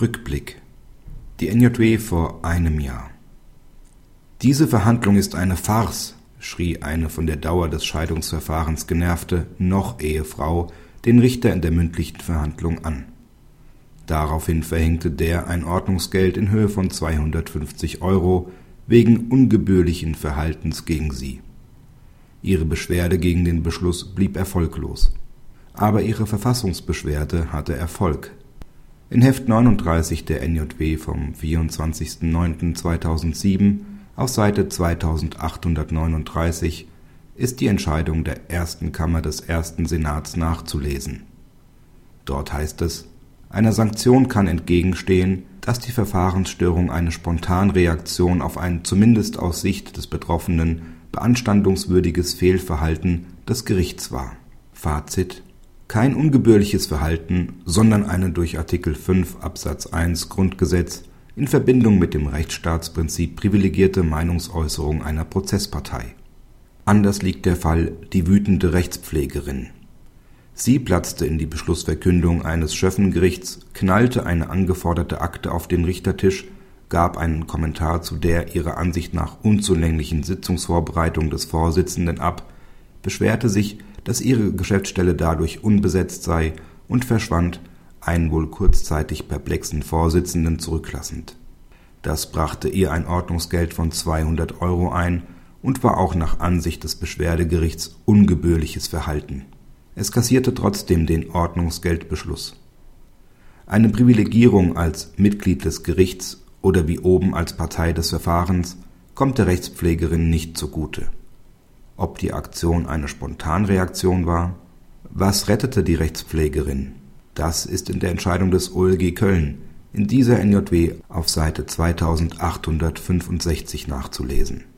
Rückblick. Die NJW vor einem Jahr. Diese Verhandlung ist eine Farce, schrie eine von der Dauer des Scheidungsverfahrens genervte Noch-Ehefrau den Richter in der mündlichen Verhandlung an. Daraufhin verhängte der ein Ordnungsgeld in Höhe von 250 Euro wegen ungebührlichen Verhaltens gegen sie. Ihre Beschwerde gegen den Beschluss blieb erfolglos. Aber ihre Verfassungsbeschwerde hatte Erfolg in Heft 39 der NJW vom 24.09.2007 auf Seite 2839 ist die Entscheidung der Ersten Kammer des Ersten Senats nachzulesen. Dort heißt es, einer Sanktion kann entgegenstehen, dass die Verfahrensstörung eine Spontanreaktion auf ein zumindest aus Sicht des Betroffenen beanstandungswürdiges Fehlverhalten des Gerichts war. Fazit kein ungebührliches Verhalten, sondern eine durch Artikel 5 Absatz 1 Grundgesetz in Verbindung mit dem Rechtsstaatsprinzip privilegierte Meinungsäußerung einer Prozesspartei. Anders liegt der Fall die wütende Rechtspflegerin. Sie platzte in die Beschlussverkündung eines Schöffengerichts, knallte eine angeforderte Akte auf den Richtertisch, gab einen Kommentar zu der ihrer Ansicht nach unzulänglichen Sitzungsvorbereitung des Vorsitzenden ab, beschwerte sich dass ihre Geschäftsstelle dadurch unbesetzt sei und verschwand, einen wohl kurzzeitig perplexen Vorsitzenden zurücklassend. Das brachte ihr ein Ordnungsgeld von 200 Euro ein und war auch nach Ansicht des Beschwerdegerichts ungebührliches Verhalten. Es kassierte trotzdem den Ordnungsgeldbeschluss. Eine Privilegierung als Mitglied des Gerichts oder wie oben als Partei des Verfahrens kommt der Rechtspflegerin nicht zugute ob die Aktion eine Spontanreaktion war? Was rettete die Rechtspflegerin? Das ist in der Entscheidung des OLG Köln in dieser NJW auf Seite 2865 nachzulesen